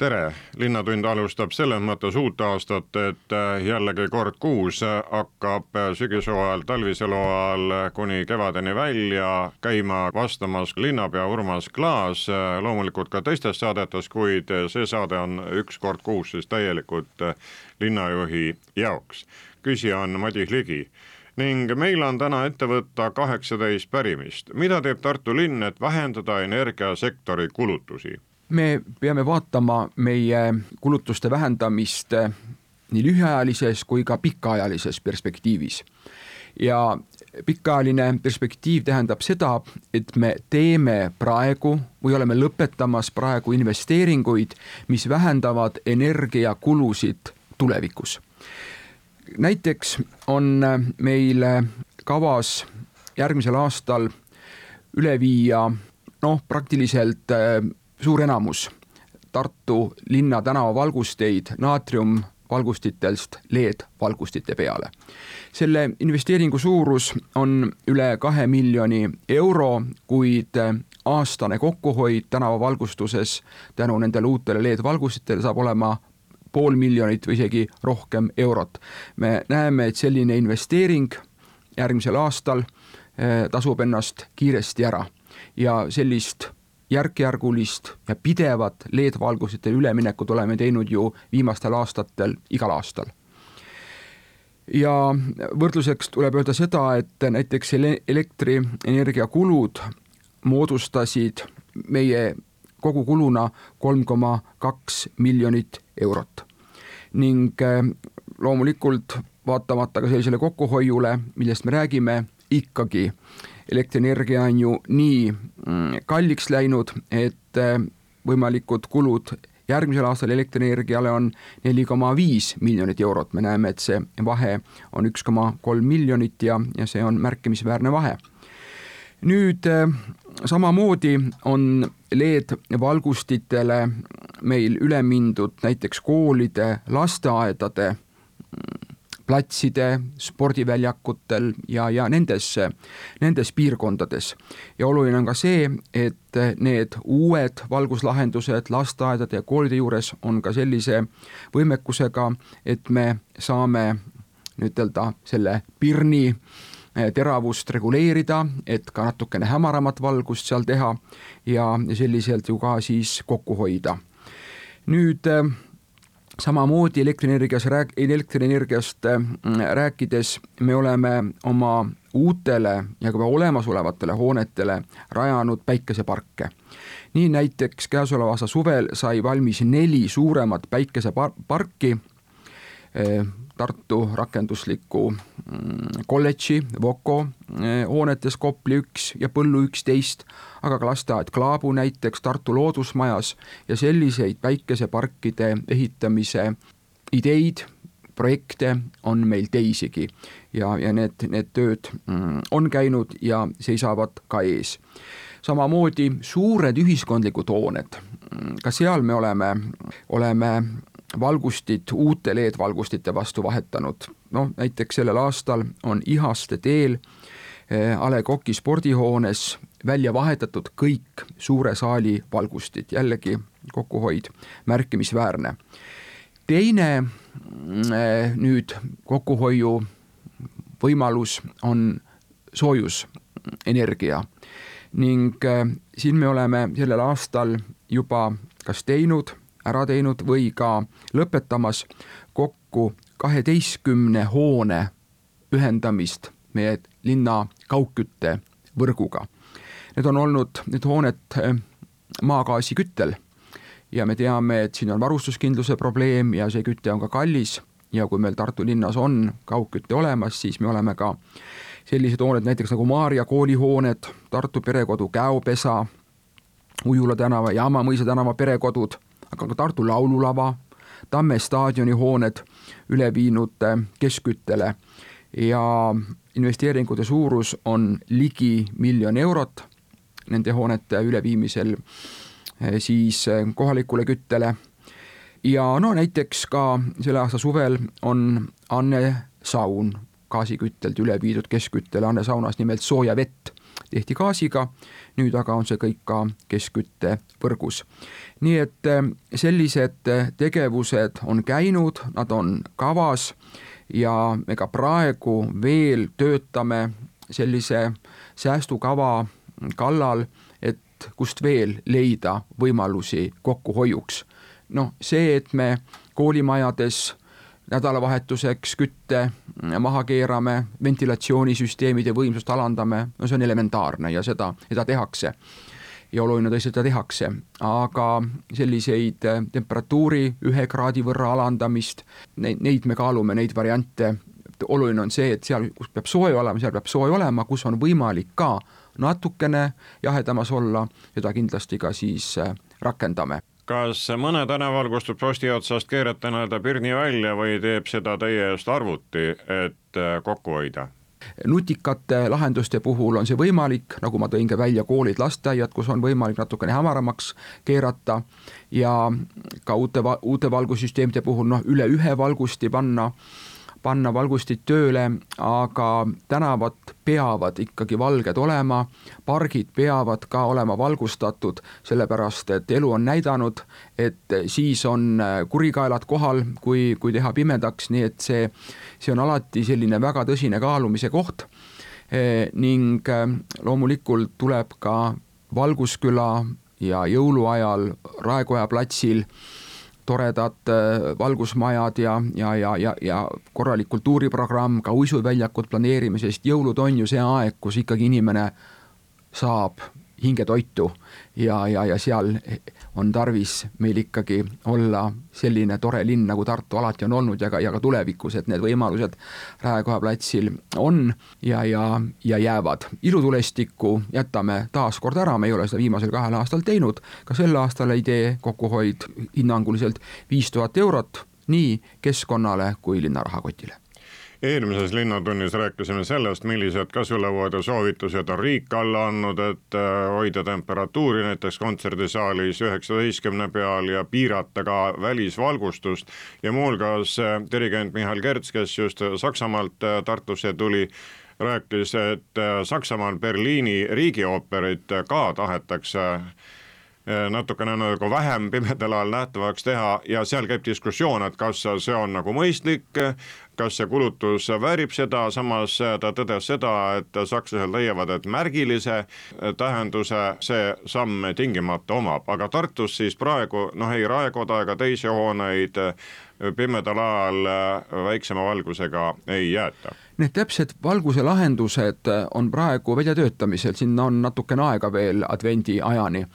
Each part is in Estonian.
Tere, Linnatund alustab selles mõttes uut aastat, et äh, jällegi kord kuus hakkab sügishooajal, talvisel hooajal kuni kevadeni välja käima vastamas linnapea Urmas Klaas, loomulikult ka teistes saadetes, kuid see saade on üks kord kuus siis täielikult linnajuhi jaoks. küsija on Madis Ligi ning meil on täna ette võtta kaheksateist pärimist, mida teeb Tartu linn, et vähendada energiasektori kulutusi me peame vaatama meie kulutuste vähendamist eh, nii lühiajalises kui ka pikaajalises perspektiivis. ja pikaajaline perspektiiv tähendab seda, et me teeme praegu või oleme lõpetamas praegu investeeringuid, mis vähendavad energiakulusid tulevikus. näiteks on meil kavas järgmisel aastal üle viia noh, praktiliselt eh, suur enamus Tartu linna tänavavalgusteid naatriumvalgustitest LED-valgustite peale. selle investeeringu suurus on üle kahe miljoni euro, kuid aastane kokkuhoid tänavavalgustuses tänu nendele uutele LED-valgustitele saab olema pool miljonit või isegi rohkem eurot. me näeme, et selline investeering järgmisel aastal eh, tasub ennast kiiresti ära ja sellist järk-järgulist ja pidevat LED-valgusitele üleminekut oleme teinud ju viimastel aastatel igal aastal. ja võrdluseks tuleb öelda seda, et näiteks elektrienergia kulud moodustasid meie kogukuluna kolm koma kaks miljonit eurot ning eh, loomulikult vaatamata ka sellisele kokkuhoiule, millest me räägime, ikkagi elektrienergia on ju nii mm, kalliks läinud, et äh, võimalikud kulud järgmisel aastal elektrienergiale on neli koma viis miljonit eurot, me näeme, et see vahe on üks koma kolm miljonit ja, ja see on märkimisväärne vahe. nüüd äh, samamoodi on LED-valgustitele meil üle mindud näiteks koolide, lasteaedade platside, spordiväljakutel ja, ja nendes, nendes piirkondades. ja oluline on ka see, et need uued valguslahendused lasteaedade ja koolide juures on ka sellise võimekusega, et me saame ütelda selle pirni eh, teravust reguleerida, et ka natukene hämaramat valgust seal teha ja selliselt ju ka siis kokku hoida. nüüd eh, samamoodi elektrienergias rääk-, elektrienergiast äh, rääkides me oleme oma uutele ja ka olemasolevatele hoonetele rajanud päikeseparke. nii näiteks käesoleva aasta suvel sai valmis neli suuremat päikeseparki äh, Tartu rakendusliku mm, kolledži, Voko eh, hoonetes Kopli üks ja Põllu üksteist, aga ka lasteaed Klaabu näiteks Tartu Loodusmajas ja selliseid päikeseparkide ehitamise ideid, projekte on meil teisigi ja, ja need, need tööd mm, on käinud ja seisavad ka ees. samamoodi suured ühiskondlikud hooned, mm, ka seal me oleme, oleme valgustit uute LED-valgustite vastu vahetanud. noh, näiteks sellel aastal on Ihaste teel eh, A Le Coq'i spordihoones välja vahetatud kõik suure saali valgustid, jällegi kokkuhoid märkimisväärne. teine eh, nüüd kokkuhoiu võimalus on soojusenergia ning eh, siin me oleme sellel aastal juba kas teinud ära teinud või ka lõpetamas kokku kaheteistkümne hoone ühendamist meie linna kaugküttevõrguga. Need on olnud, need hooned eh, maagaasi küttel. Ja me teame, et siin on varustuskindluse probleem ja see küte on ka kallis. Ja kui meil Tartu linnas on kaugküte olemas, siis me oleme ka sellised hooned näiteks nagu Maarja koolihooned, Tartu perekodu Käopesa, Ujula tänava, Jaamamõisa tänava perekodud aga ka Tartu Laululava, Tamme staadioni hooned üle viinud keskküttele ja investeeringute suurus on ligi miljon eurot nende hoonete üleviimisel siis kohalikule küttele. ja no näiteks ka selle aasta suvel on Anne saun gaasiküttelt üle viidud keskküttele, Anne saunas nimelt sooja vett tehti gaasiga, nüüd aga on see kõik ka keskküttevõrgus. nii et eh, sellised tegevused on käinud, nad on kavas ja me ka praegu veel töötame sellise säästukava kallal, et kust veel leida võimalusi kokkuhoiuks. noh, see, et me koolimajades nädalavahetuseks kütte maha keerame, ventilatsioonisüsteemide võimsust alandame, no see on elementaarne ja seda, seda tehakse. ja oluline tõesti, seda tehakse, aga selliseid äh, temperatuuri ühe kraadi võrra alandamist, neid, neid me kaalume, neid variante, oluline on see, et seal, kus peab soe olema, seal peab soe olema, kus on võimalik ka natukene jahedamas olla, seda kindlasti ka siis äh, rakendame kas mõne tänavalgustusposti otsast keerata nii-öelda pirni välja või teeb seda teie eest arvuti, et äh, kokku hoida? nutikate lahenduste puhul on see võimalik, nagu ma tõin ka välja, koolid, lasteaiad, kus on võimalik natukene hämaramaks keerata ja ka uute, uute valgussüsteemide puhul noh, üle ühe valgusti panna panna valgustid tööle, aga tänavad peavad ikkagi valged olema, pargid peavad ka olema valgustatud, sellepärast et elu on näidanud, et siis on kurikaelad kohal, kui, kui teha pimedaks, nii et see, see on alati selline väga tõsine kaalumise koht. Ning loomulikult tuleb ka Valgusküla ja jõuluajal Raekoja platsil toredad äh, valgusmajad ja, ja, ja, ja, ja korralik kultuuriprogramm, ka uisuväljakud planeerime, sest jõulud on ju see aeg, kus ikkagi inimene saab hingetoitu ja, ja, ja seal on tarvis meil ikkagi olla selline tore linn, nagu Tartu alati on olnud ja ka, ja ka tulevikus, et need võimalused Raekoja platsil on ja, ja, ja jäävad. ilutulestikku jätame taas kord ära, me ei ole seda viimasel kahel aastal teinud, ka sel aastal ei tee kokkuhoid hinnanguliselt viis tuhat eurot nii keskkonnale kui linna rahakotile eelmises Linnatunnis rääkisime sellest, millised ja soovitused on riik alla andnud, et äh, hoida temperatuuri näiteks kontserdisaalis üheksateistkümne peal ja piirata ka välisvalgustust. Ja muuhulgas äh, dirigent Mihhail Kerts, kes just Saksamaalt äh, Tartusse tuli, rääkis, et Saksamaal Berliini riigiooperit ka tahetakse natukene nagu vähem pimedal ajal nähtavaks teha ja seal käib diskussioon, et kas see on nagu mõistlik, kas see kulutus väärib seda, samas ta tõdes seda, et sakslased leiavad, et märgilise tähenduse see samm tingimata omab, aga Tartus siis praegu noh, ei raekoda ega teisi hooneid pimedal ajal väiksema valgusega ei jäeta Need täpsed valguse lahendused on praegu väljatöötamisel, sinna on natukene aega veel advendi ajani.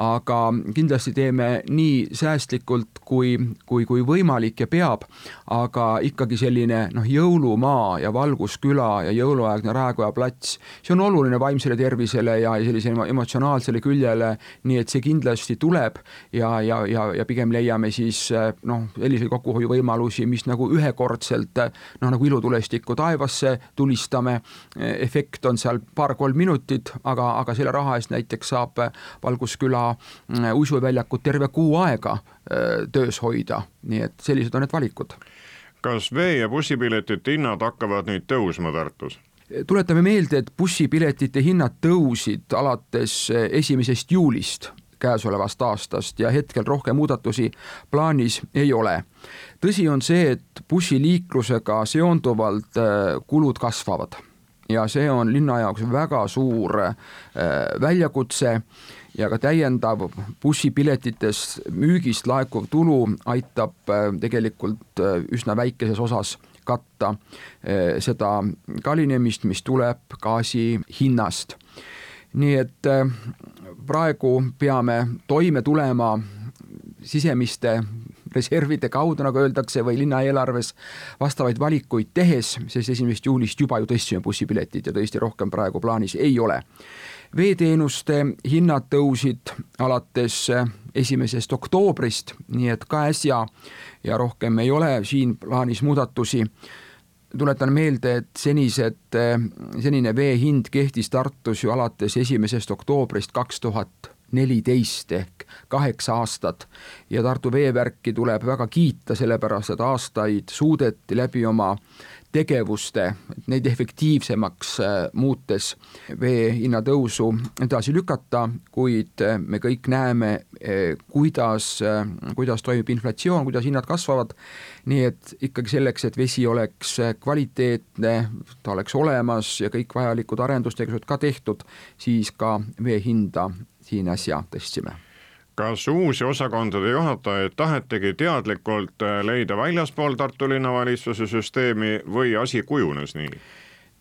Aga kindlasti teeme nii säästlikult kui, kui, kui võimalik ja peab, aga ikkagi selline noh, jõulumaa ja valgusküla ja jõuluaegne Raekoja plats, see on oluline vaimsele tervisele ja sellisele emotsionaalsele küljele, nii et see kindlasti tuleb ja, ja, ja, ja pigem leiame siis noh, selliseid kokkuhoiuvõimalusi, mis nagu ühekordselt noh, nagu ilutulestikku taevas taevasse tulistame, efekt on seal paar-kolm minutit, aga, aga selle raha eest näiteks saab Valgusküla uisuväljakut terve kuu aega äh, töös hoida, nii et sellised on need valikud. kas vee- ja bussipiletite hinnad hakkavad nüüd tõusma Tartus? tuletame meelde, et bussipiletite hinnad tõusid alates esimesest juulist käesolevast aastast ja hetkel rohkem muudatusi plaanis ei ole. tõsi on see, et bussiliiklusega seonduvalt äh, kulud kasvavad ja see on linna jaoks väga suur äh, väljakutse ja ka täiendav bussipiletitest müügist laekuv tulu aitab äh, tegelikult üsna väikeses osas katta seda kallinemist, mis tuleb gaasi hinnast. nii et praegu peame toime tulema sisemiste reservide kaudu, nagu öeldakse, või linna eelarves vastavaid valikuid tehes, sest esimesest juulist juba ju tõstsime bussipiletid ja tõesti rohkem praegu plaanis ei ole. Veeteenuste hinnad tõusid alates esimesest oktoobrist, nii et ka äsja ja rohkem ei ole siin plaanis muudatusi. Tuletan meelde, et senised, senine vee hind kehtis Tartus ju alates esimesest oktoobrist kaks tuhat neliteist ehk kaheksa aastat. Ja Tartu veevärki tuleb väga kiita, sellepärast et aastaid suudeti läbi oma tegevuste, neid efektiivsemaks äh, muutes vee hinna tõusu edasi lükata, kuid äh, me kõik näeme, äh, kuidas, kuidas toimub inflatsioon, kuidas hinnad kasvavad, nii et ikkagi selleks, et vesi oleks kvaliteetne, ta oleks olemas ja kõik vajalikud arendustegevused ka tehtud, siis ka vee hinda siin äsja tõstsime kas uusi osakondade juhatajaid tahetigi teadlikult äh, leida väljaspool Tartu linnavalitsuse süsteemi või asi kujunes nii?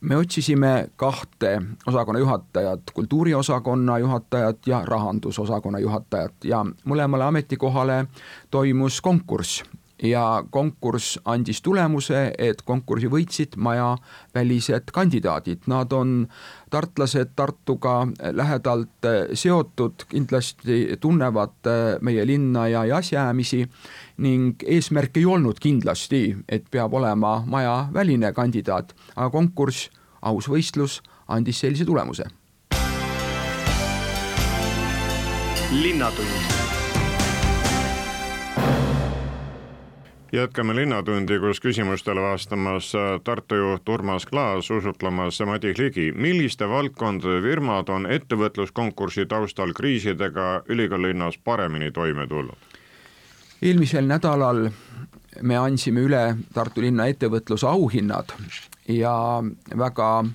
me otsisime kahte osakonna juhatajat, kultuuriosakonna juhatajat ja rahandusosakonna juhatajat ja mõlemale ametikohale toimus konkurss ja konkurss andis tulemuse, et konkursi võitsid majavälised kandidaadid, nad on tartlased Tartuga lähedalt seotud, kindlasti tunnevad meie linna ja, ja asjaajamisi ning eesmärk ei olnud kindlasti, et peab olema majaväline kandidaat, aga konkurss, aus võistlus andis sellise tulemuse. linnatund jätkame Linnatundi, kus küsimustele vastamas äh, Tartu juht Urmas Klaas, usutlemas Madis Ligi. milliste valdkondade firmad on ettevõtluskonkursi taustal kriisidega ülikoolilinnas paremini toime tulnud? eelmisel nädalal me andsime üle Tartu linna ettevõtluse auhinnad ja väga,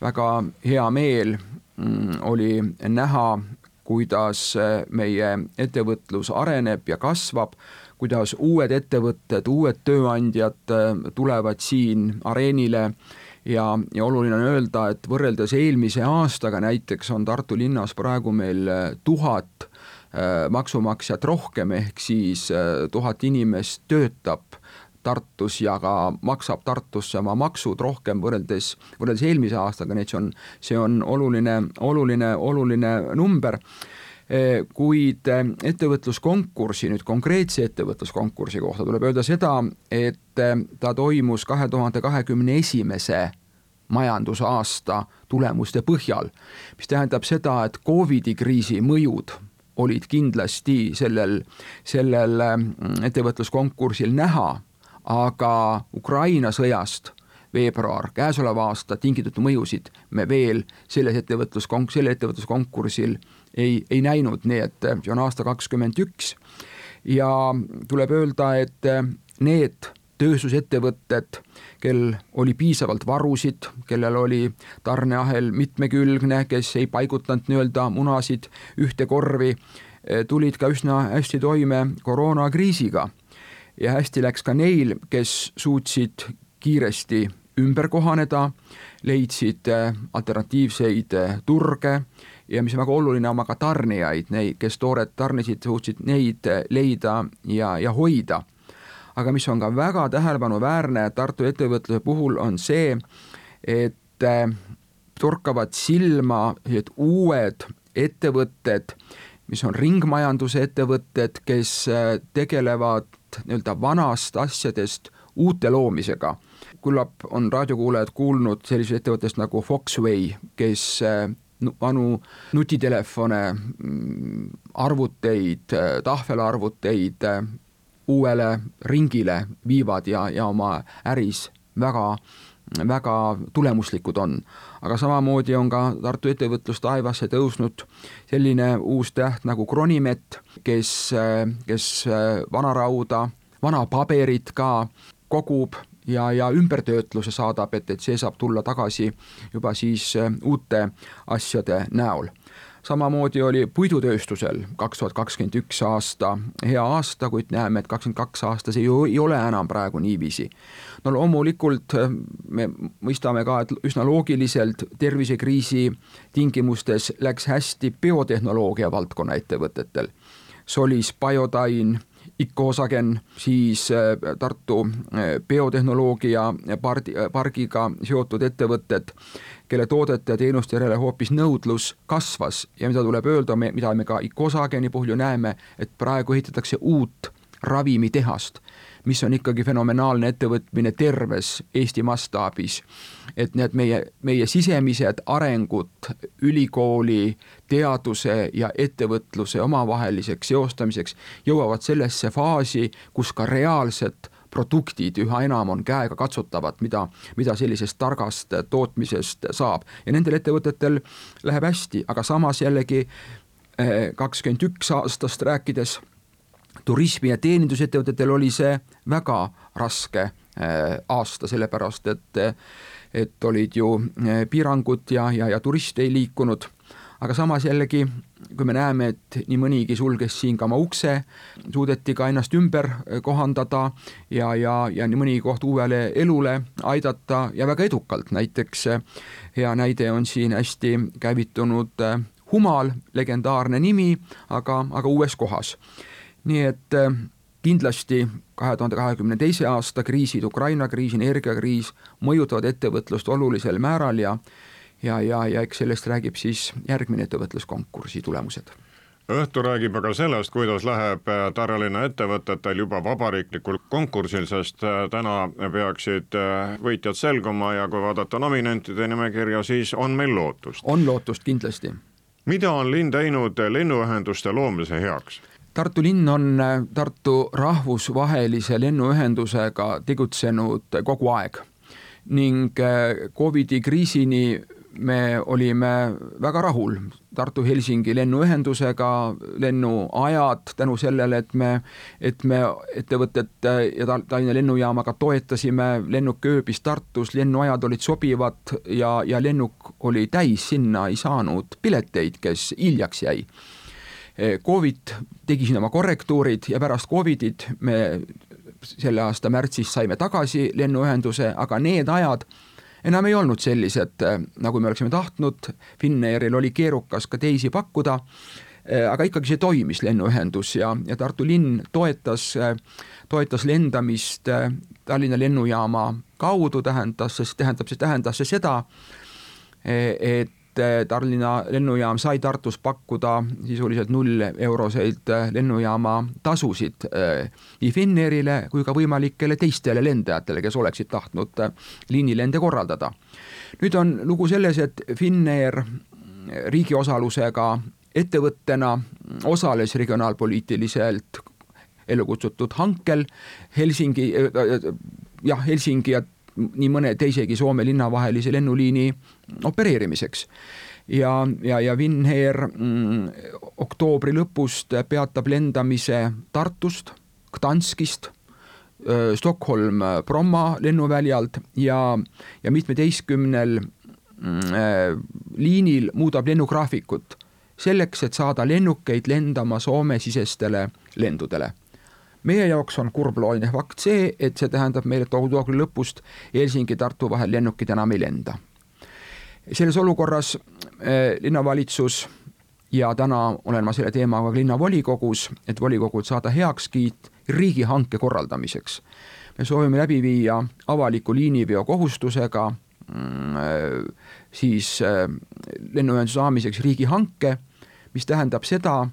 väga hea meel mm, oli näha, kuidas meie ettevõtlus areneb ja kasvab kuidas uued ettevõtted, uued tööandjad äh, tulevad siin areenile. Ja, ja oluline on öelda, et võrreldes eelmise aastaga näiteks on Tartu linnas praegu meil äh, tuhat äh, maksumaksjat rohkem, ehk siis tuhat inimest töötab Tartus ja ka maksab Tartusse oma maksud rohkem võrreldes, võrreldes eelmise aastaga, nii et see on, see on oluline, oluline, oluline number kuid eh, ettevõtluskonkursi, nüüd konkreetse ettevõtluskonkursi kohta tuleb öelda seda, et eh, ta toimus kahe tuhande kahekümne esimese majandusaasta tulemuste põhjal, mis tähendab seda, et Covidi kriisi mõjud olid kindlasti sellel, sellel ettevõtluskonkursil näha, aga Ukraina sõjast veebruar käesoleva aasta tingitud mõjusid me veel selles ettevõtluskonk-, sellel ettevõtluskonkursil ei, ei näinud, nii et see on aasta kakskümmend üks ja tuleb öelda, et need tööstusettevõtted, kel oli piisavalt varusid, kellel oli tarneahel mitmekülgne, kes ei paigutanud nii-öelda munasid ühte korvi, tulid ka üsna hästi toime koroonakriisiga. ja hästi läks ka neil, kes suutsid kiiresti ümber kohaneda, leidsid alternatiivseid turge ja mis on väga oluline, oma ka tarnijaid, neid, kes tooret tarnisid, suutsid neid leida ja, ja hoida. aga mis on ka väga tähelepanuväärne Tartu ettevõtluse puhul, on see, et äh, torkavad silma sellised uued ettevõtted, mis on ringmajanduse ettevõtted, kes äh, tegelevad nii-öelda vanast asjadest uute loomisega. küllap on raadiokuulajad kuulnud sellisest ettevõttest nagu Foxway, kes vanu nutitelefone, mm, arvuteid, tahvelarvuteid äh, uuele ringile viivad ja, ja oma äris väga väga tulemuslikud on. aga samamoodi on ka Tartu ettevõtlus taevasse tõusnud selline uus täht nagu Kronimet, kes, äh, kes äh, vanarauda, vana paberit ka kogub ja, ja ümbertöötluse saadab, et, et see saab tulla tagasi juba siis äh, uute asjade näol samamoodi oli puidutööstusel kaks tuhat kakskümmend üks aasta hea aasta, kuid näeme, et kakskümmend kaks aastas ei, ei ole enam praegu niiviisi. no loomulikult äh, me mõistame ka, et üsna loogiliselt tervisekriisi tingimustes läks hästi biotehnoloogia valdkonna ettevõtetel. Solis, Biodyne Ikosagen, siis äh, Tartu äh, biotehnoloogia pardi, äh, pargiga seotud ettevõtted, kelle toodete ja teenuste järele hoopis nõudlus kasvas. Ja mida tuleb öelda, mida me ka Ikosageni puhul ju näeme, et praegu ehitatakse uut ravimitehast, mis on ikkagi fenomenaalne ettevõtmine terves Eesti mastaabis. et need meie, meie sisemised arengud ülikooli, teaduse ja ettevõtluse omavaheliseks seostamiseks jõuavad sellesse faasi, kus ka reaalselt produktid üha enam on käega katsutavad, mida, mida sellisest targast tootmisest saab ja nendel ettevõtetel läheb hästi, aga samas jällegi eh, kakskümmend üks aastast rääkides turismi- ja teenindusettevõtetel oli see väga raske eh, aasta, sellepärast et, et olid ju eh, piirangud ja, ja, ja turiste ei liikunud aga samas jällegi, kui me näeme, et nii mõnigi sulges siin ka oma ukse, suudeti ka ennast ümber kohandada ja, ja, ja nii mõnigi koht uuele elule aidata ja väga edukalt, näiteks hea näide on siin hästi käivitunud Humal, legendaarne nimi, aga, aga uues kohas. Nii et kindlasti kahe tuhande kahekümne teise aasta kriisid, Ukraina kriis, energiakriis mõjutavad ettevõtlust olulisel määral ja ja, ja, ja eks sellest räägib siis järgmine ettevõtluskonkursi tulemused õhtu räägib aga sellest, kuidas läheb äh, Tallinna ettevõtetel juba vabariiklikul konkursil, sest äh, täna peaksid äh, võitjad selguma ja kui vaadata nominentide nimekirja, siis on meil lootust. on lootust kindlasti. mida on linn teinud lennuühenduste loomise heaks? Tartu linn on Tartu rahvusvahelise lennuühendusega tegutsenud kogu aeg ning Covidi kriisini me olime väga rahul Tartu-Helsingi lennuühendusega, lennuajad tänu sellele, et me, et me ettevõtet ja Tallinna lennujaamaga toetasime, lennuk ööbis Tartus, lennuajad olid sobivad ja, ja lennuk oli täis, sinna ei saanud pileteid, kes hiljaks jäi. Covid tegi siin oma korrektuurid ja pärast Covidit me selle aasta märtsis saime tagasi lennuühenduse, aga need ajad enam ei olnud sellised, äh, nagu me oleksime tahtnud, Finnairil oli keerukas ka teisi pakkuda, äh, aga ikkagi see toimis, lennuühendus ja, ja Tartu linn toetas, toetas lendamist Tallinna lennujaama kaudu, tähendas, tähendab, see tähendas see seda, et Eh, Tallinna lennujaam sai Tartus pakkuda sisuliselt null euroseid eh, lennujaama tasusid eh, nii Finnairile kui ka võimalikele teistele lendajatele, kes oleksid tahtnud liinilende korraldada. nüüd on lugu selles, et Finnair riigi osalusega ettevõttena osales regionaalpoliitiliselt ellu kutsutud hankel Helsingi, jah, Helsingi ja nii mõne teisegi Soome linna vahelise lennuliini opereerimiseks. ja, ja, ja Finnair mm, oktoobri lõpust peatab lendamise Tartust, Gdanskist, Stockholm Bromma lennuväljalt ja, ja mitmeteistkümnel mm, liinil muudab lennugraafikut selleks, et saada lennukeid lendama Soome-sisestele lendudele meie jaoks on kurblooline fakt see, et see tähendab meile, et oktoobri lõpust Helsingi-Tartu vahel lennukid enam ei lenda. selles olukorras eh, linnavalitsus ja täna olen ma selle teemaga linnavolikogus, et volikogult saada heakskiit riigihanke korraldamiseks. me soovime läbi viia avaliku liiniveo kohustusega mm, eh, siis eh, lennuühenduse saamiseks riigihanke, mis tähendab seda,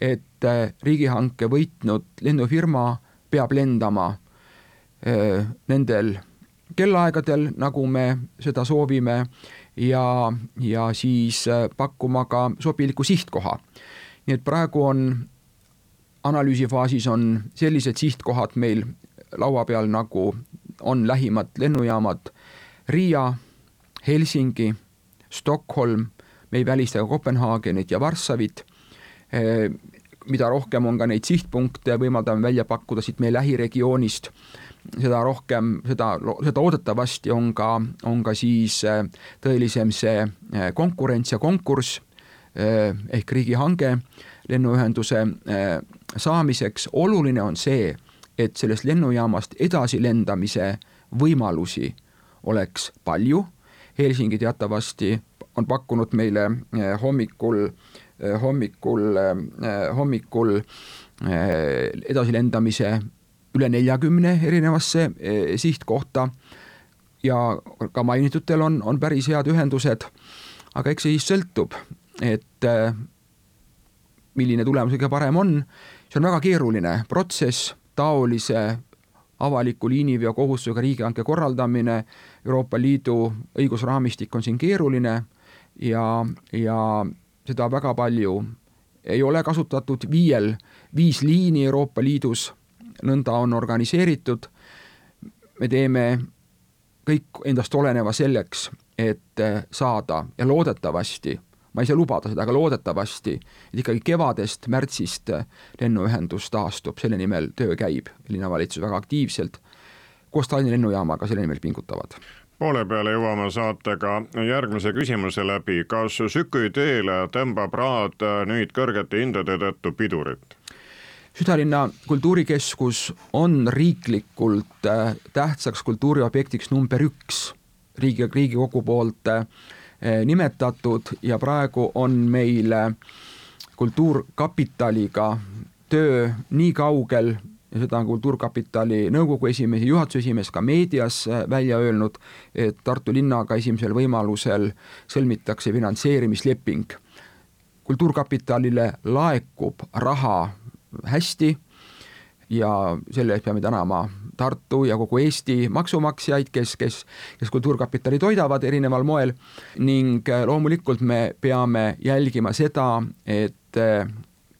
et äh, riigihanke võitnud lennufirma peab lendama äh, nendel kellaaegadel, nagu me seda soovime ja, ja siis äh, pakkuma ka sobiliku sihtkoha. nii et praegu on analüüsifaasis on sellised sihtkohad meil laua peal, nagu on lähimad lennujaamad Riia, Helsingi, Stockholm, me ei välista ka Kopenhaagenit ja Varssavit mida rohkem on ka neid sihtpunkte, võimaldame välja pakkuda siit meie lähiregioonist, seda rohkem, seda, seda oodatavasti on ka, on ka siis eh, tõelisem see eh, konkurents ja konkurss ehk riigihange lennuühenduse saamiseks. oluline on see, et sellest lennujaamast edasi lendamise võimalusi oleks palju. Helsingi teatavasti on pakkunud meile hommikul äh, hommikul, eh, hommikul eh, edasilendamise üle neljakümne erinevasse sihtkohta. Ja ka mainitutel on, on päris head ühendused, aga eks see siis sõltub, et milline tulemus kõige parem on, see on väga keeruline protsess, taolise avaliku liiniveo kohustusega riigihanke korraldamine, Euroopa Liidu õigusraamistik on siin keeruline ja, ja seda väga palju. Ei ole kasutatud, viiel, viis liini Euroopa Liidus, nõnda on organiseeritud, me teeme kõik endast oleneva selleks, et saada. Ja loodetavasti ma ei saa lubada seda, aga loodetavasti, et ikkagi kevadest, märtsist lennuühendus taastub, selle nimel töö käib, linnavalitsus väga aktiivselt, koos Tallinna lennujaamaga selle nimel pingutavad poole peale jõuame saatega järgmise küsimuse läbi, kas Sükü teele tõmbab Raad nüüd kõrgete hindade tõttu pidurit? südalinna kultuurikeskus on riiklikult tähtsaks kultuuriobjektiks number üks riigi, Riigikogu poolt Eh, nimetatud ja praegu on meil Kultuurkapitaliga töö nii kaugel ja seda on Kultuurkapitali nõukogu esimees ja juhatuse esimees ka meedias eh, välja öelnud, et Tartu linnaga esimesel võimalusel sõlmitakse finantseerimisleping. kultuurkapitalile laekub raha hästi ja selle eest peame tänama Tartu ja kogu Eesti maksumaksjaid, kes, kes, kes Kultuurkapitali toidavad erineval moel ning äh, loomulikult me peame jälgima seda, et äh,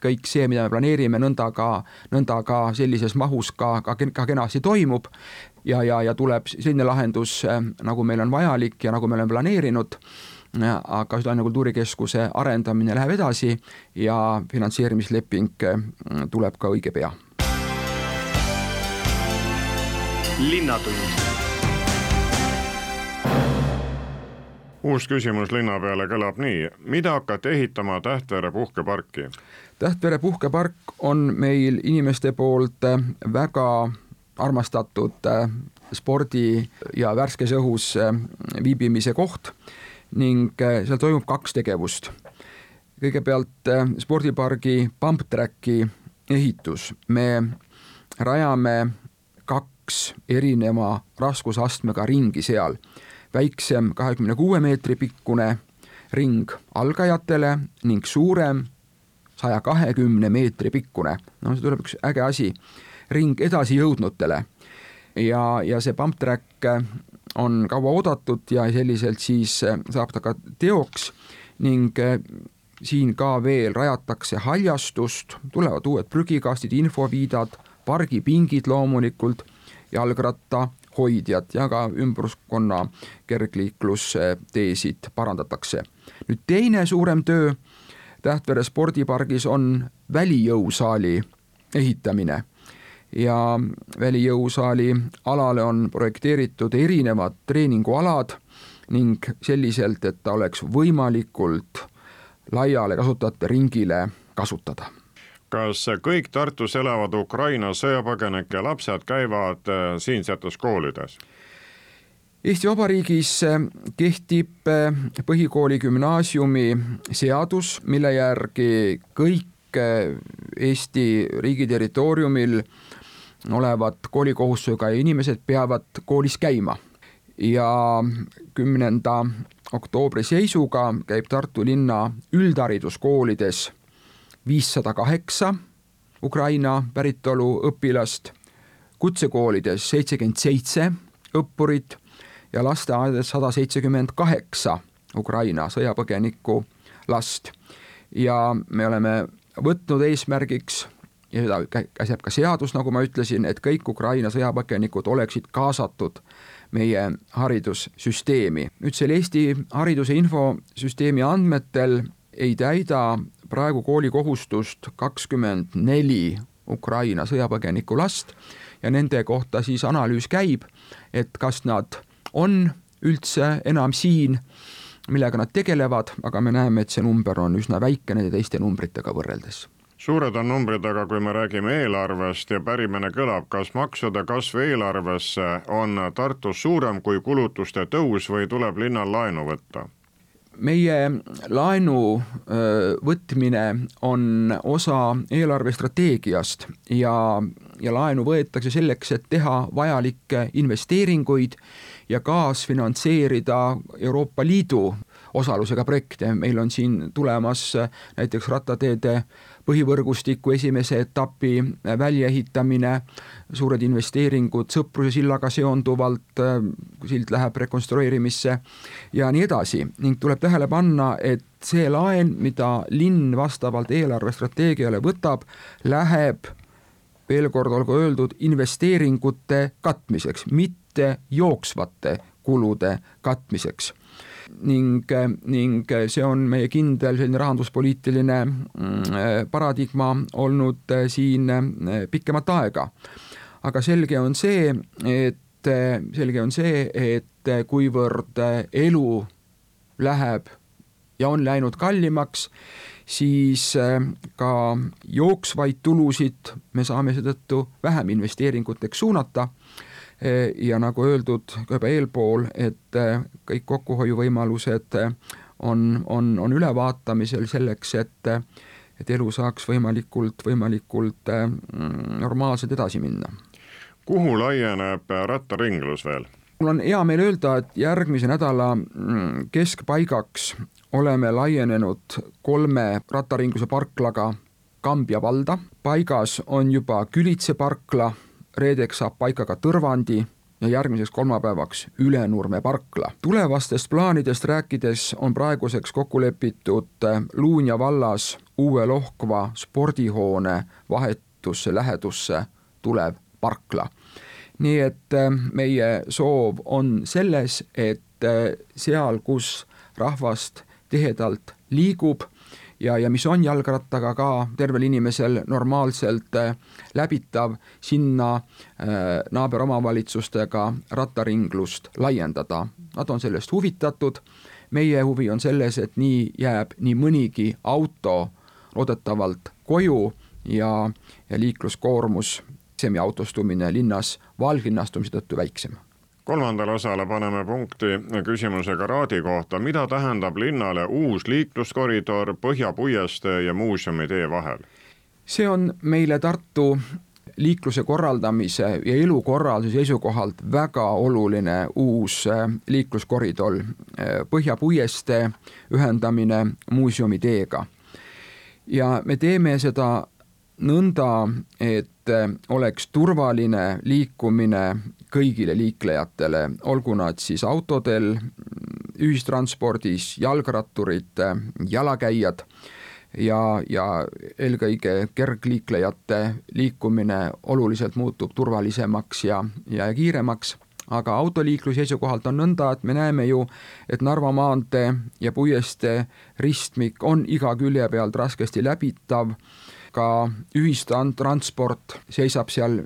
kõik see, mida me planeerime, nõnda ka, nõnda ka sellises mahus ka, ka, ka kenasti toimub ja, ja, ja tuleb selline lahendus, äh, nagu meil on vajalik ja nagu me oleme planeerinud aga Südalinna Kultuurikeskuse arendamine läheb edasi ja finantseerimisleping tuleb ka õige pea linnatund. uus küsimus linna peale kõlab nii, mida hakati ehitama Tähtvere puhkeparki? Tähtvere puhkepark on meil inimeste poolt väga armastatud äh, spordi ja värskes õhus äh, viibimise koht ning äh, seal toimub kaks tegevust. kõigepealt spordipargi pump track'i ehitus, me rajame kaks erineva raskusastmega ringi seal. väiksem kahekümne kuue meetri pikkune ring algajatele ning suurem saja kahekümne meetri pikkune, no see tuleb üks äge asi, ring edasijõudnutele. ja, ja see pump track on kaua oodatud ja selliselt siis saab ta ka teoks ning siin ka veel rajatakse haljastust, tulevad uued prügikastid, infoviidad, pargipingid loomulikult jalgrattahoidjad ja ka ümbruskonna kergliiklusteesid parandatakse. nüüd teine suurem töö Tähtvere spordipargis on välijõusaali ehitamine ja välijõusaali alale on projekteeritud erinevad treeningualad ning selliselt, et ta oleks võimalikult laiale kasutajate ringile kasutada kas kõik Tartus elavad Ukraina sõjapõgenike lapsed käivad äh, siinsetes koolides? Eesti Vabariigis äh, kehtib äh, põhikooli gümnaasiumi seadus, mille järgi kõik Eesti riigi territooriumil olevad koolikohustusega inimesed peavad koolis käima. Ja kümnenda oktoobri seisuga käib Tartu linna üldhariduskoolides viissada kaheksa Ukraina päritolu õpilast, kutsekoolides seitsekümmend seitse õppurit ja lasteaedades sada seitsekümmend kaheksa Ukraina sõjapõgenikku last. ja me oleme võtnud eesmärgiks ja seda käsib ka seadus, nagu ma ütlesin, et kõik Ukraina sõjapõgenikud oleksid kaasatud meie haridussüsteemi. nüüd selle Eesti hariduse infosüsteemi andmetel ei täida praegu koolikohustust kakskümmend neli Ukraina sõjapõgeniku last ja nende kohta siis analüüs käib, et kas nad on üldse enam siin, millega nad tegelevad, aga me näeme, et see number on üsna väike nende teiste numbritega võrreldes suured on numbrid, aga kui me räägime eelarvest ja pärimine kõlab, kas maksude kasv eelarvesse on Tartus suurem kui kulutuste tõus või tuleb linnal laenu võtta? meie laenu võtmine on osa eelarvestrateegiast ja, ja laenu võetakse selleks, et teha vajalikke investeeringuid ja kaasfinantseerida Euroopa Liidu osalusega projekte, meil on siin tulemas näiteks rattateede põhivõrgustiku esimese etapi väljaehitamine, suured investeeringud Sõpruse sillaga seonduvalt, sild läheb rekonstrueerimisse ja nii edasi. Ning tuleb tähele panna, et see laen, mida linn vastavalt eelarvestrateegiale võtab, läheb veel kord olgu öeldud, investeeringute katmiseks, mitte jooksvate kulude katmiseks ning, ning see on meie kindel selline rahanduspoliitiline mm, paradigma olnud siin pikemat aega. aga selge on see, et selge on see, et kuivõrd elu läheb ja on läinud kallimaks, siis ka jooksvaid tulusid me saame seetõttu vähem investeeringuteks suunata ja nagu öeldud ka juba eelpool, et äh, kõik kokkuhoiuvõimalused äh, on, on, on ülevaatamisel selleks, et et elu saaks võimalikult, võimalikult äh, normaalselt edasi minna. kuhu laieneb rattaringlus veel? mul on hea meel öelda, et järgmise nädala mm, keskpaigaks oleme laienenud kolme rattaringluse parklaga Kambja valda, paigas on juba Külitse parkla reedeks saab paika ka Tõrvandi ja järgmiseks kolmapäevaks Ülenurme parkla. tulevastest plaanidest rääkides on praeguseks kokku lepitud äh, Luunja vallas uue lohkva spordihoone vahetusse lähedusse tulev parkla. nii et äh, meie soov on selles, et äh, seal, kus rahvast tihedalt liigub ja, ja mis on jalgrattaga ka tervel inimesel normaalselt äh, läbitav, sinna äh, naaberomavalitsustega rattaringlust laiendada. Nad on sellest huvitatud, meie huvi on selles, et nii jääb nii mõnigi auto loodetavalt koju ja, ja liikluskoormus, semiautostumine linnas valglinnastumise tõttu väiksem kolmandale osale paneme punkti küsimusega Raadi kohta, mida tähendab linnale uus liikluskoridor Põhja-Puiestee ja Muuseumi tee vahel? see on meile Tartu liikluse korraldamise ja elukorralduse seisukohalt väga oluline uus äh, liikluskoridor, äh, Põhja-Puiestee ühendamine muuseumi teega. ja me teeme seda nõnda, et äh, oleks turvaline liikumine kõigile liiklejatele, olgu nad siis autodel, ühistranspordis, jalgratturid, jalakäijad ja, ja eelkõige kergliiklejate liikumine oluliselt muutub turvalisemaks ja, ja kiiremaks. Aga autoliikluse seisukohalt on nõnda, et me näeme ju, et Narva maantee ja Puiestee ristmik on iga külje pealt raskesti läbitav, ka ühistransport seisab seal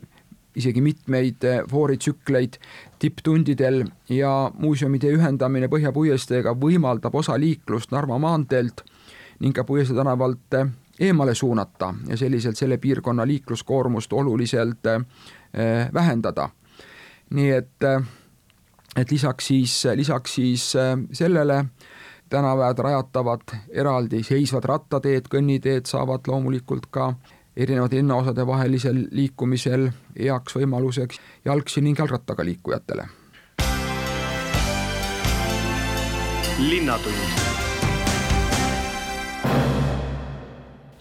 isegi mitmeid eh, vooritsükleid tipptundidel ja muuseumide ühendamine Põhja puiesteega võimaldab osa liiklust Narva maanteelt ning ka Puiestee tänavalt eh, eemale suunata ja selliselt selle piirkonna liikluskoormust oluliselt eh, vähendada. nii et, et lisaks siis, lisaks siis sellele tänapäevad rajatavad eraldiseisvad rattateed, kõnniteed saavad loomulikult ka erinevate linnaosade vahelisel liikumisel heaks võimaluseks jalgsi ning jalgrattaga liikujatele. linnatund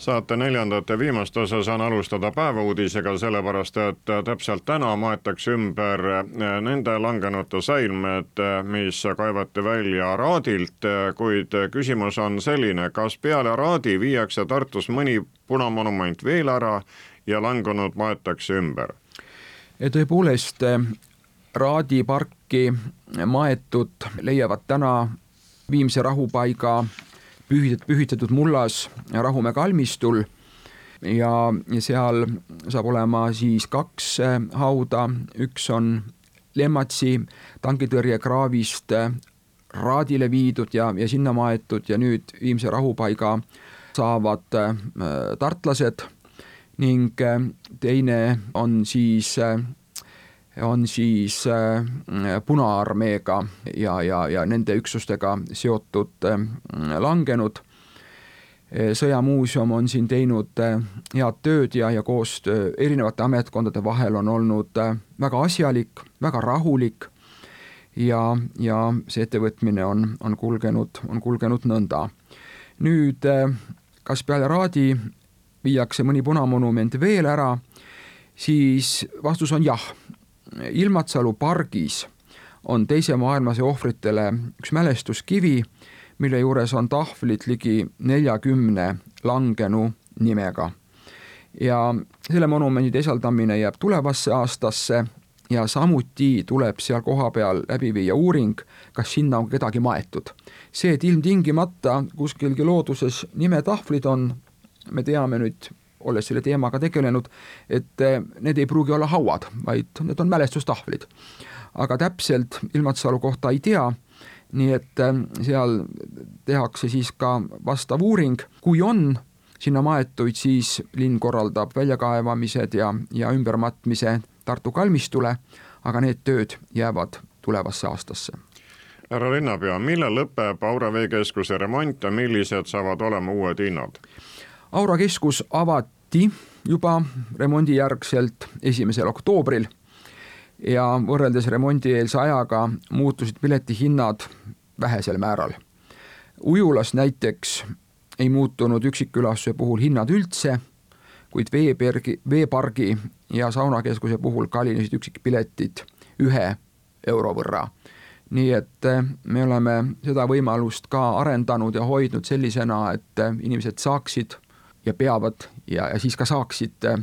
saate neljandat ja viimast osa saan alustada päevauudisega, sellepärast et täpselt täna maetakse ümber nende langenute säilmed, mis kaevati välja Raadilt, kuid küsimus on selline, kas peale Raadi viiakse Tartus mõni punamonument veel ära ja langenud maetakse ümber? tõepoolest, Raadi parki maetud leiavad täna Viimse rahupaiga pühitatud mullas Rahumäe kalmistul. Ja, ja seal saab olema siis kaks äh, hauda, üks on Lemmatsi tankitõrjekraavist äh, Raadile viidud ja, ja sinna maetud ja nüüd Viimse rahupaiga saavad äh, tartlased. Ning teine on siis on siis äh, Punaarmeega ja, ja, ja nende üksustega seotud äh, langenud. sõjamuuseum on siin teinud äh, head tööd ja, ja koostöö erinevate ametkondade vahel on olnud väga asjalik, väga rahulik ja, ja see ettevõtmine on, on kulgenud, on kulgenud nõnda. nüüd kas peale Raadi viiakse mõni punamonument veel ära, siis vastus on jah. Ilmatsalu pargis on Teise maailmasõja ohvritele üks mälestuskivi, mille juures on tahvlid ligi neljakümne langenu nimega. ja selle monumendi teisaldamine jääb tulevasse aastasse ja samuti tuleb seal kohapeal läbi viia uuring, kas sinna on kedagi maetud. see, et ilmtingimata kuskilgi looduses nimetahvlid on, me teame nüüd, olles selle teemaga tegelenud, et eh, need ei pruugi olla hauad, vaid need on mälestustahvlid. aga täpselt Ilmatsalu kohta ei tea, nii et eh, seal tehakse siis ka vastav uuring, kui on sinna maetuid, siis linn korraldab väljakaevamised ja, ja ümbermatmise Tartu kalmistule, aga need tööd jäävad tulevasse aastasse härra linnapea, millal lõpeb Aura veekeskuse remont ja millised saavad olema uued hinnad? Aura keskus avati juba remondijärgselt esimesel oktoobril ja võrreldes remondieelse ajaga muutusid piletihinnad vähesel määral. ujulas näiteks ei muutunud üksikkülastuse puhul hinnad üldse kuid veepergi, veepargi ja saunakeskuse puhul kallinesid üksikpiletid ühe euro võrra. nii et eh, me oleme seda võimalust ka arendanud ja hoidnud sellisena, et eh, inimesed saaksid ja peavad ja, ja siis ka saaksid äh,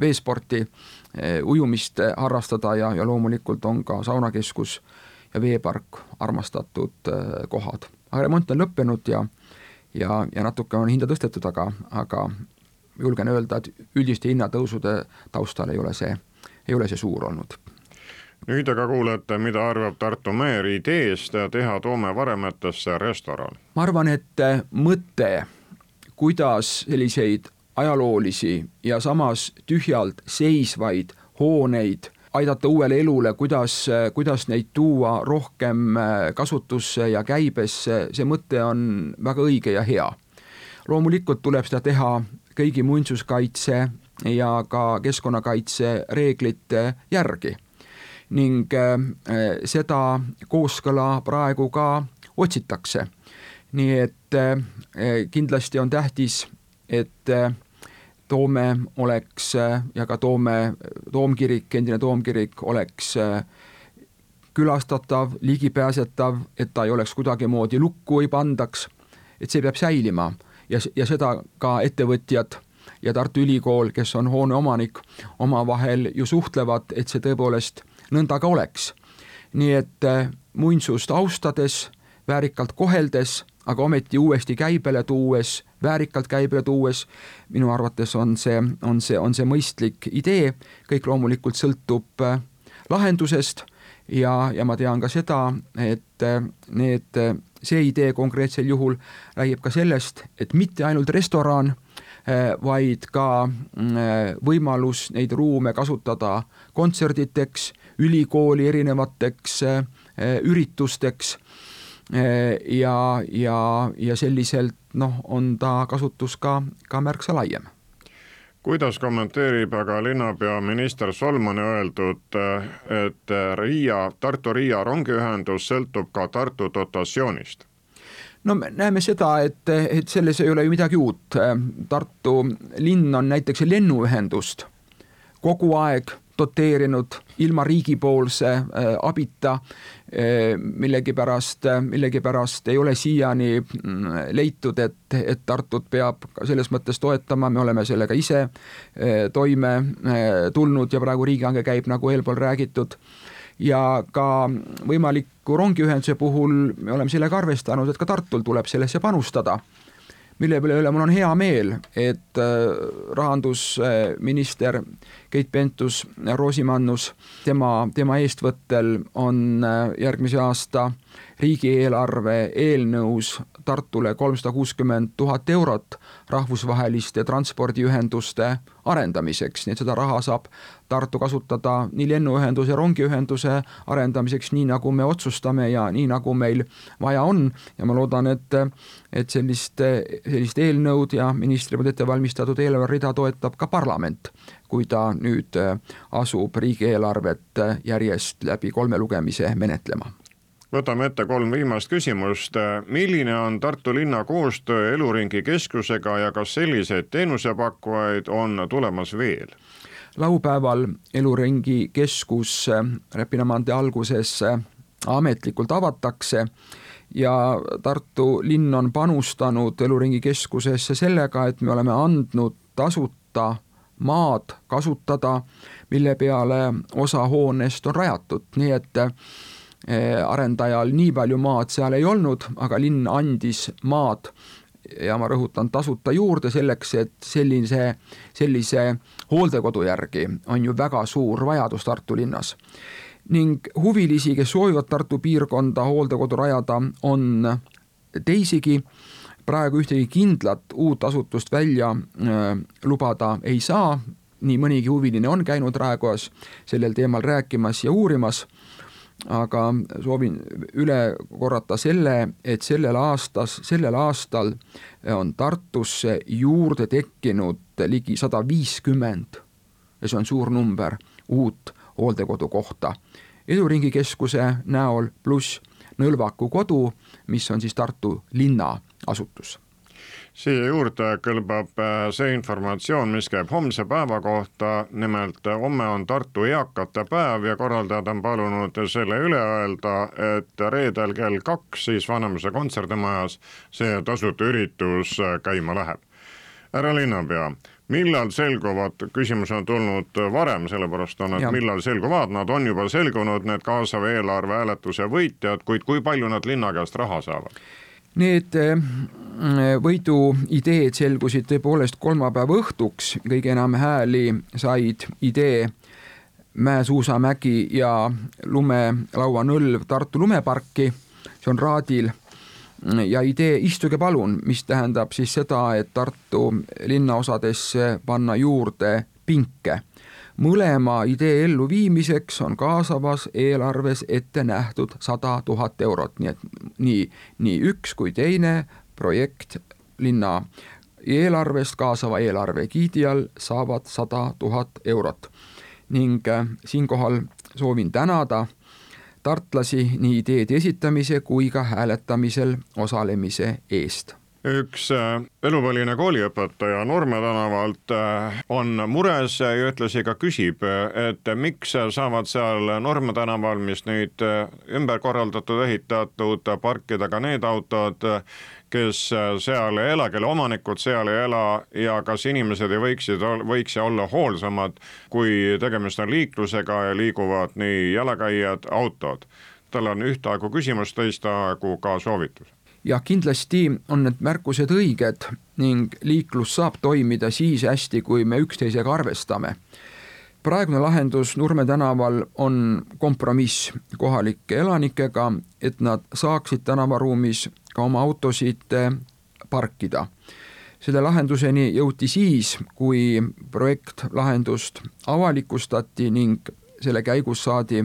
veesporti äh,, ujumist harrastada ja, ja loomulikult on ka saunakeskus ja veepark armastatud äh, kohad. aga remont on lõppenud ja, ja, ja natuke on hinda tõstetud, aga, aga julgen öelda, et üldiste hinnatõusude taustal ei ole see, ei ole see suur olnud nüüd aga kuulete, mida arvab Tartu meer ideest teha Toome varemetesse restoran. ma arvan, et mõte, kuidas selliseid ajaloolisi ja samas tühjalt seisvaid hooneid aidata uuele elule, kuidas, kuidas neid tuua rohkem kasutusse ja käibesse, see mõte on väga õige ja hea. loomulikult tuleb seda teha kõigi muinsuskaitse ja ka keskkonnakaitse reeglite järgi. ning äh, seda kooskõla praegu ka otsitakse. Nii et äh, kindlasti on tähtis, et äh, Toome oleks ja ka Toome toomkirik, endine toomkirik oleks külastatav, ligipääsetav, et ta ei oleks kuidagimoodi lukku ei pandaks, et see peab säilima ja, ja seda ka ettevõtjad ja Tartu Ülikool, kes on hoone omanik, omavahel ju suhtlevad, et see tõepoolest nõnda ka oleks. nii et muinsust austades, väärikalt koheldes, aga ometi uuesti käibele tuues, väärikalt käibele tuues, minu arvates on see, on see, on see mõistlik idee, kõik loomulikult sõltub äh, lahendusest ja, ja ma tean ka seda, et äh, need see idee konkreetsel juhul räägib ka sellest, et mitte ainult restoran, vaid ka mm, võimalus neid ruume kasutada kontserditeks, ülikooli erinevateks üritusteks ja, ja, ja selliselt noh, on ta kasutus ka, ka märksa laiem kuidas kommenteerib aga linnapea minister Solmani öeldud, et Riia, Tartu-Riia rongiühendus sõltub ka Tartu dotatsioonist? no me näeme seda, et, et selles ei ole ju midagi uut. Tartu linn on näiteks lennuühendust kogu aeg doteerinud ilma riigipoolse äh, abita äh,. millegipärast, millegipärast ei ole siiani mm, leitud, et, et Tartut peab selles mõttes toetama, me oleme sellega ise äh, toime äh, tulnud ja praegu riigihange käib, nagu eelpool räägitud ja ka võimaliku rongiühenduse puhul me oleme sellega arvestanud, et ka Tartul tuleb sellesse panustada mille üle mul on hea meel, et äh, rahandusminister Keit Pentus-Rosimannus, tema, tema eestvõttel on äh, järgmise aasta riigieelarve eelnõus Tartule kolmsada kuuskümmend tuhat eurot rahvusvaheliste transpordiühenduste arendamiseks, nii et seda raha saab Tartu kasutada nii lennuühenduse, rongiühenduse arendamiseks, nii nagu me otsustame ja nii nagu meil vaja on. Ja ma loodan, et et sellist, sellist eelnõud ja ministri poolt ette valmistatud eelarverida toetab ka parlament, kui ta nüüd asub riigieelarvet järjest läbi kolme lugemise menetlema võtame ette kolm viimast küsimust. milline on Tartu linna koostöö Eluringi keskusega ja kas selliseid teenusepakkujaid on tulemas veel? laupäeval Eluringi keskus Räpina maantee alguses ametlikult avatakse ja Tartu linn on panustanud Eluringi keskusesse sellega, et me oleme andnud tasuta maad kasutada, mille peale osa hoonest on rajatud, nii et Eh, arendajal nii palju maad seal ei olnud, aga linn andis maad ja ma rõhutan, tasuta juurde selleks, et sellise, sellise hooldekodu järgi on ju väga suur vajadus Tartu linnas. ning huvilisi, kes soovivad Tartu piirkonda hooldekodu rajada, on teisigi, praegu ühtegi kindlat uut asutust välja äh, lubada ei saa, nii mõnigi huviline on käinud Raekojas sellel teemal rääkimas ja uurimas aga soovin üle korrata selle, et sellel aastas, sellel aastal on Tartusse juurde tekkinud ligi sada viiskümmend ja see on suur number, uut hooldekodukohta. Eduringi keskuse näol pluss Nõlvaku kodu, mis on siis Tartu linna asutus siia juurde kõlbab äh, see informatsioon, mis käib homse päeva kohta, nimelt äh, homme on Tartu eakate päev ja korraldajad on palunud selle üle öelda, et reedel kell kaks siis Vanemuise kontserdimajas see tasuta üritus äh, käima läheb. härra linnapea, millal selguvad, küsimus on tulnud varem, sellepärast on, et ja. millal selguvad, nad on juba selgunud, need kaasava eelarve hääletuse võitjad, kuid kui palju nad linna käest raha saavad? Need eh, võiduideed selgusid tõepoolest kolmapäeva õhtuks, kõige enam hääli said idee Mäe-suusamägi ja lumelauanõlv Tartu lumeparki, see on Raadil, ja idee Istuge palun, mis tähendab siis seda, et Tartu linnaosadesse panna juurde pinke mõlema idee elluviimiseks on kaasavas eelarves ette nähtud sada tuhat eurot, nii et nii, nii üks kui teine projekt linna eelarvest kaasava eelarve giidi all saavad sada tuhat eurot. ning äh, siinkohal soovin tänada tartlasi nii ideede esitamise kui ka hääletamisel osalemise eest üks äh, eluväline kooliõpetaja Nurme tänavalt äh, on mures ja ühtlasi ka küsib, et miks saavad seal Nurme tänaval, mis nüüd äh, ümber korraldatud, ehitatud, parkida ka need autod, kes seal ei ela, kelle omanikud seal ei ela ja kas inimesed ei võiksid, võiks olla hoolsamad, kui tegemist on liiklusega ja liiguvad nii jalakäijad, autod. tal on ühtaegu küsimus, teistaegu ka soovitus ja kindlasti on need märkused õiged ning liiklus saab toimida siis hästi, kui me üksteisega arvestame. praegune lahendus Nurme tänaval on kompromiss kohalike elanikega, et nad saaksid tänavaruumis ka oma autosid eh, parkida. selle lahenduseni jõuti siis, kui projekt lahendust avalikustati ning selle käigus saadi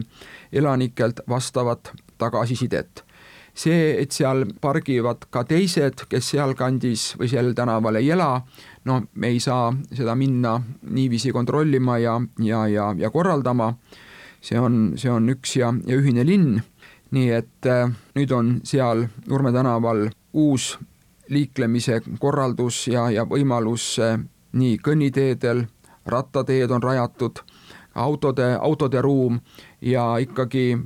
elanikelt vastavat tagasisidet see, et seal pargivad ka teised, kes sealkandis või sel tänaval ei ela, no me ei saa seda minna niiviisi kontrollima ja, ja, ja, ja korraldama. see on, see on üks ja, ja ühine linn. nii et äh, nüüd on seal Nurme tänaval uus liiklemise korraldus ja, ja võimalus äh, nii kõnniteedel, rattateed on rajatud, autode, autode ruum ja ikkagi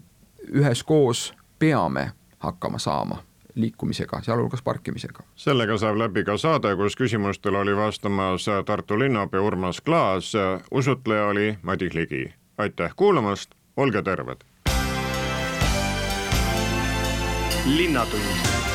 üheskoos peame hakkama saama liikumisega, sealhulgas parkimisega. sellega saab läbi ka saade, kus küsimustele oli vastamas Tartu linnapea Urmas Klaas, usutleja oli Madis Ligi. aitäh kuulamast, olge terved! linnatund